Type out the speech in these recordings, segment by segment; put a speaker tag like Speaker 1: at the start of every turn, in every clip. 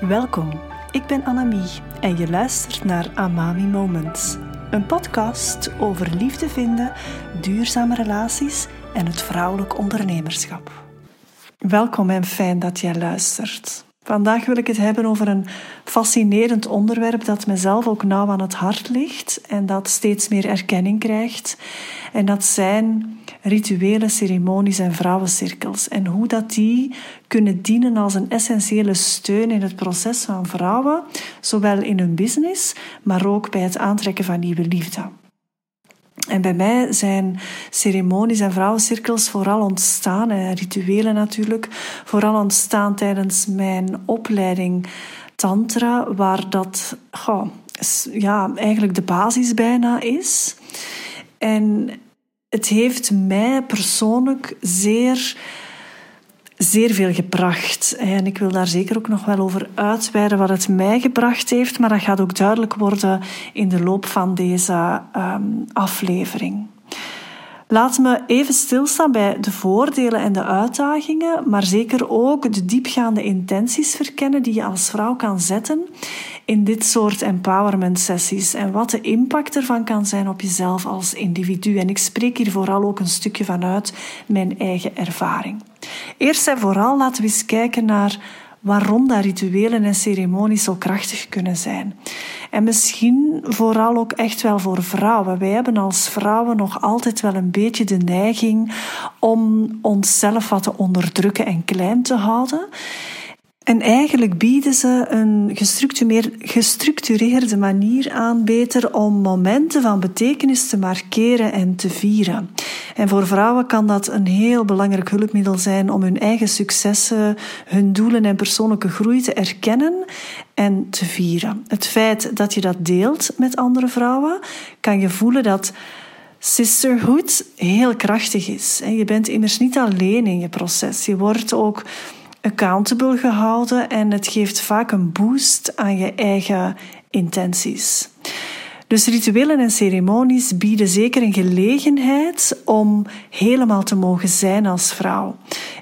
Speaker 1: Welkom, ik ben Annemie en je luistert naar Amami Moments. Een podcast over liefde vinden, duurzame relaties en het vrouwelijk ondernemerschap. Welkom en fijn dat jij luistert. Vandaag wil ik het hebben over een fascinerend onderwerp dat mezelf ook nauw aan het hart ligt en dat steeds meer erkenning krijgt. En dat zijn rituele ceremonies en vrouwencirkels. En hoe dat die kunnen dienen als een essentiële steun in het proces van vrouwen, zowel in hun business, maar ook bij het aantrekken van nieuwe liefde. En bij mij zijn ceremonies en vrouwencirkels vooral ontstaan, en rituelen natuurlijk, vooral ontstaan tijdens mijn opleiding Tantra, waar dat goh, ja, eigenlijk de basis bijna is. En het heeft mij persoonlijk zeer, zeer veel gebracht. En ik wil daar zeker ook nog wel over uitweiden wat het mij gebracht heeft, maar dat gaat ook duidelijk worden in de loop van deze um, aflevering. Laat me even stilstaan bij de voordelen en de uitdagingen, maar zeker ook de diepgaande intenties verkennen die je als vrouw kan zetten in dit soort empowerment sessies en wat de impact ervan kan zijn op jezelf als individu. En ik spreek hier vooral ook een stukje vanuit mijn eigen ervaring. Eerst en vooral laten we eens kijken naar waarom dat rituelen en ceremonies zo krachtig kunnen zijn. En misschien vooral ook echt wel voor vrouwen. Wij hebben als vrouwen nog altijd wel een beetje de neiging om onszelf wat te onderdrukken en klein te houden. En eigenlijk bieden ze een gestructureerde manier aan beter om momenten van betekenis te markeren en te vieren. En voor vrouwen kan dat een heel belangrijk hulpmiddel zijn om hun eigen successen, hun doelen en persoonlijke groei te erkennen en te vieren. Het feit dat je dat deelt met andere vrouwen, kan je voelen dat sisterhood heel krachtig is. Je bent immers niet alleen in je proces. Je wordt ook accountable gehouden en het geeft vaak een boost aan je eigen intenties. Dus rituelen en ceremonies bieden zeker een gelegenheid om helemaal te mogen zijn als vrouw.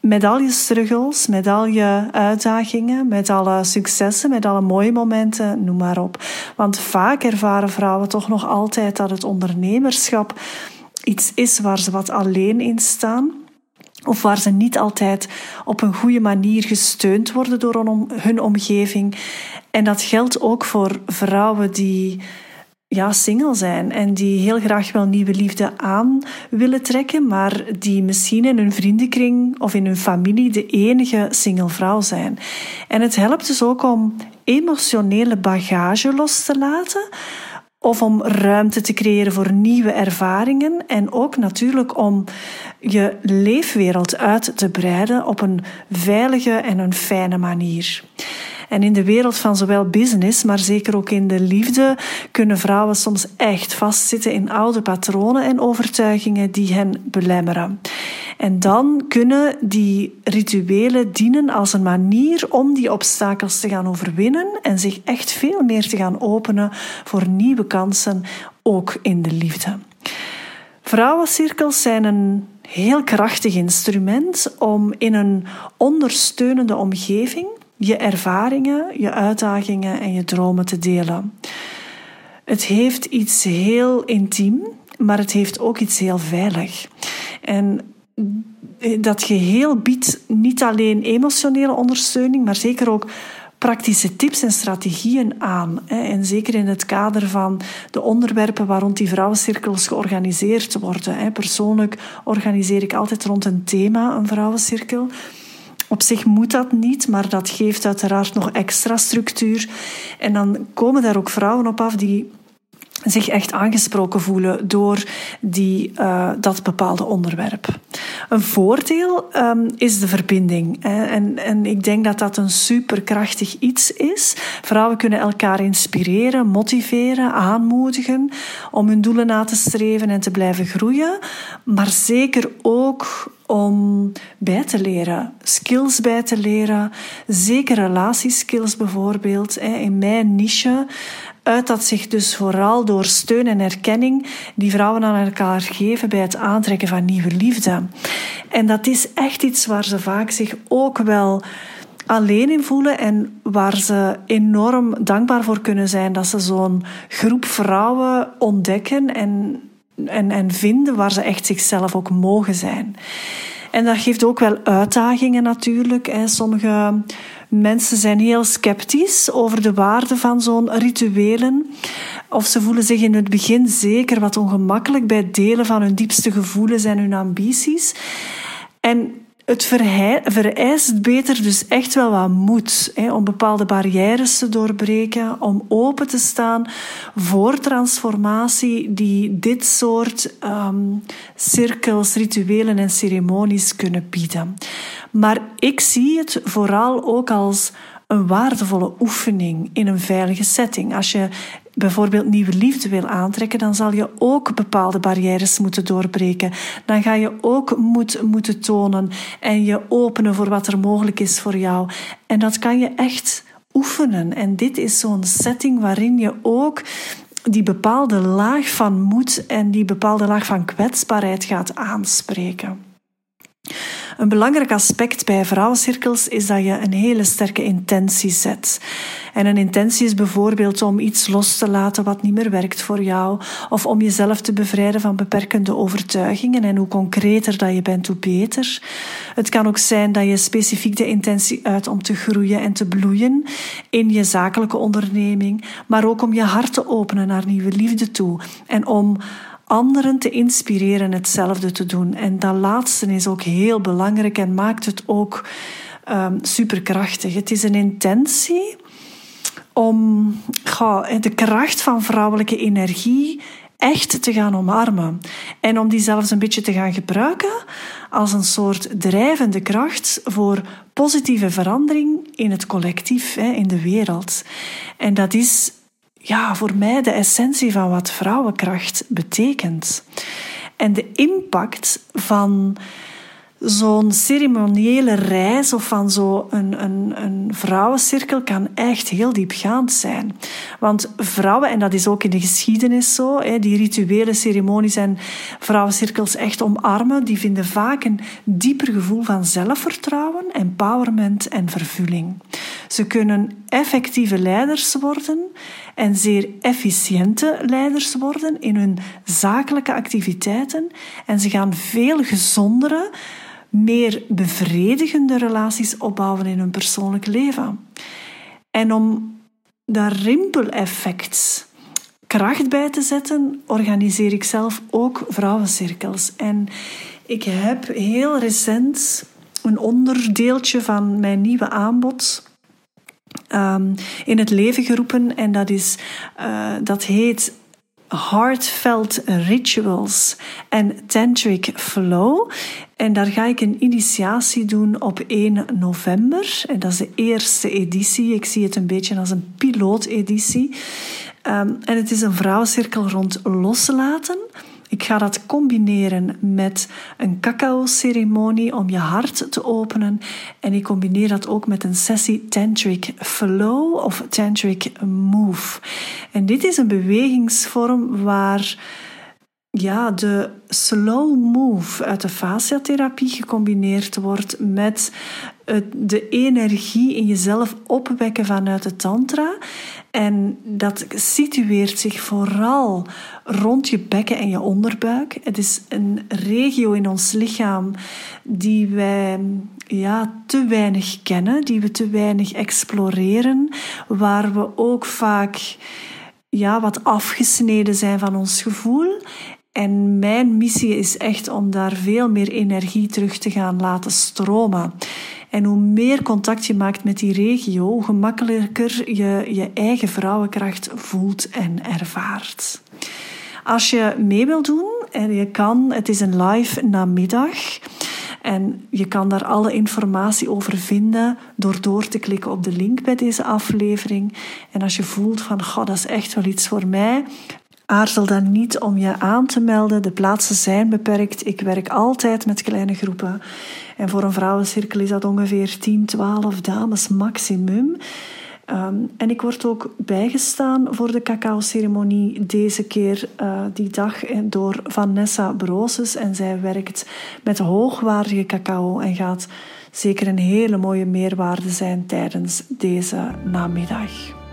Speaker 1: Met al je struggles, met al je uitdagingen, met alle successen, met alle mooie momenten, noem maar op. Want vaak ervaren vrouwen toch nog altijd dat het ondernemerschap iets is waar ze wat alleen in staan of waar ze niet altijd op een goede manier gesteund worden door hun omgeving. En dat geldt ook voor vrouwen die ja, single zijn en die heel graag wel nieuwe liefde aan willen trekken, maar die misschien in hun vriendenkring of in hun familie de enige single vrouw zijn. En het helpt dus ook om emotionele bagage los te laten, of om ruimte te creëren voor nieuwe ervaringen en ook natuurlijk om je leefwereld uit te breiden op een veilige en een fijne manier. En in de wereld van zowel business, maar zeker ook in de liefde, kunnen vrouwen soms echt vastzitten in oude patronen en overtuigingen die hen belemmeren. En dan kunnen die rituelen dienen als een manier om die obstakels te gaan overwinnen en zich echt veel meer te gaan openen voor nieuwe kansen, ook in de liefde. Vrouwencirkels zijn een heel krachtig instrument om in een ondersteunende omgeving je ervaringen, je uitdagingen en je dromen te delen. Het heeft iets heel intiem, maar het heeft ook iets heel veilig. En dat geheel biedt niet alleen emotionele ondersteuning, maar zeker ook praktische tips en strategieën aan. En zeker in het kader van de onderwerpen waar rond die vrouwencirkels georganiseerd worden. Persoonlijk organiseer ik altijd rond een thema een vrouwencirkel. Op zich moet dat niet, maar dat geeft uiteraard nog extra structuur. En dan komen daar ook vrouwen op af die zich echt aangesproken voelen door die, uh, dat bepaalde onderwerp. Een voordeel um, is de verbinding. En, en ik denk dat dat een superkrachtig iets is. Vrouwen kunnen elkaar inspireren, motiveren, aanmoedigen om hun doelen na te streven en te blijven groeien. Maar zeker ook om bij te leren, skills bij te leren, zeker relatieskills bijvoorbeeld. In mijn niche uit dat zich dus vooral door steun en erkenning die vrouwen aan elkaar geven bij het aantrekken van nieuwe liefde. En dat is echt iets waar ze vaak zich ook wel alleen in voelen en waar ze enorm dankbaar voor kunnen zijn dat ze zo'n groep vrouwen ontdekken en, en, en vinden waar ze echt zichzelf ook mogen zijn. En dat geeft ook wel uitdagingen natuurlijk. Sommige mensen zijn heel sceptisch over de waarde van zo'n rituelen. Of ze voelen zich in het begin zeker wat ongemakkelijk bij het delen van hun diepste gevoelens en hun ambities. En het vereist beter dus echt wel wat moed hè, om bepaalde barrières te doorbreken, om open te staan voor transformatie die dit soort um, cirkels, rituelen en ceremonies kunnen bieden. Maar ik zie het vooral ook als een waardevolle oefening in een veilige setting. Als je bijvoorbeeld nieuwe liefde wil aantrekken, dan zal je ook bepaalde barrières moeten doorbreken. Dan ga je ook moed moeten tonen en je openen voor wat er mogelijk is voor jou. En dat kan je echt oefenen. En dit is zo'n setting waarin je ook die bepaalde laag van moed en die bepaalde laag van kwetsbaarheid gaat aanspreken. Een belangrijk aspect bij vrouwencirkels is dat je een hele sterke intentie zet. En een intentie is bijvoorbeeld om iets los te laten wat niet meer werkt voor jou, of om jezelf te bevrijden van beperkende overtuigingen. En hoe concreter dat je bent, hoe beter. Het kan ook zijn dat je specifiek de intentie uit om te groeien en te bloeien in je zakelijke onderneming, maar ook om je hart te openen naar nieuwe liefde toe en om anderen te inspireren hetzelfde te doen. En dat laatste is ook heel belangrijk en maakt het ook um, superkrachtig. Het is een intentie om de kracht van vrouwelijke energie echt te gaan omarmen. En om die zelfs een beetje te gaan gebruiken als een soort drijvende kracht voor positieve verandering in het collectief, in de wereld. En dat is ja, voor mij de essentie van wat vrouwenkracht betekent. En de impact van zo'n ceremoniële reis of van zo'n een, een, een vrouwencirkel kan echt heel diepgaand zijn. Want vrouwen, en dat is ook in de geschiedenis zo, die rituele ceremonies en vrouwencirkels echt omarmen, die vinden vaak een dieper gevoel van zelfvertrouwen, empowerment en vervulling. Ze kunnen effectieve leiders worden en zeer efficiënte leiders worden in hun zakelijke activiteiten en ze gaan veel gezondere, meer bevredigende relaties opbouwen in hun persoonlijk leven. En om dat rimpeleffect kracht bij te zetten, organiseer ik zelf ook vrouwencirkels. En ik heb heel recent een onderdeeltje van mijn nieuwe aanbod um, in het leven geroepen. En dat, is, uh, dat heet Heartfelt Rituals en Tantric Flow. En daar ga ik een initiatie doen op 1 november. En dat is de eerste editie. Ik zie het een beetje als een pilooteditie. Um, en het is een vrouwencirkel rond loslaten. Ik ga dat combineren met een cacao-ceremonie om je hart te openen. En ik combineer dat ook met een sessie Tantric Flow of Tantric Move. En dit is een bewegingsvorm waar ja, de slow move uit de fasciatherapie gecombineerd wordt met de energie in jezelf opwekken vanuit de tantra. En dat situeert zich vooral rond je bekken en je onderbuik. Het is een regio in ons lichaam die wij ja, te weinig kennen, die we te weinig exploreren, waar we ook vaak ja, wat afgesneden zijn van ons gevoel. En mijn missie is echt om daar veel meer energie terug te gaan laten stromen. En hoe meer contact je maakt met die regio, hoe gemakkelijker je je eigen vrouwenkracht voelt en ervaart. Als je mee wilt doen, en je kan, het is een live namiddag. En je kan daar alle informatie over vinden door door te klikken op de link bij deze aflevering. En als je voelt van, god, dat is echt wel iets voor mij, Aarzel dan niet om je aan te melden. De plaatsen zijn beperkt. Ik werk altijd met kleine groepen. En voor een vrouwencirkel is dat ongeveer 10, 12 dames maximum. Um, en ik word ook bijgestaan voor de cacao-ceremonie deze keer uh, die dag door Vanessa Broses. En zij werkt met hoogwaardige cacao en gaat zeker een hele mooie meerwaarde zijn tijdens deze namiddag.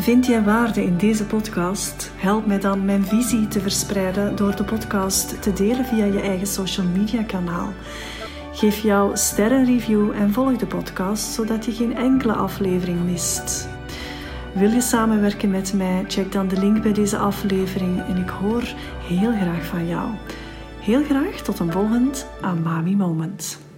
Speaker 1: Vind jij waarde in deze podcast? Help mij dan mijn visie te verspreiden door de podcast te delen via je eigen social media kanaal. Geef jouw sterrenreview en volg de podcast zodat je geen enkele aflevering mist. Wil je samenwerken met mij? Check dan de link bij deze aflevering en ik hoor heel graag van jou. Heel graag tot een volgend Amami Moment.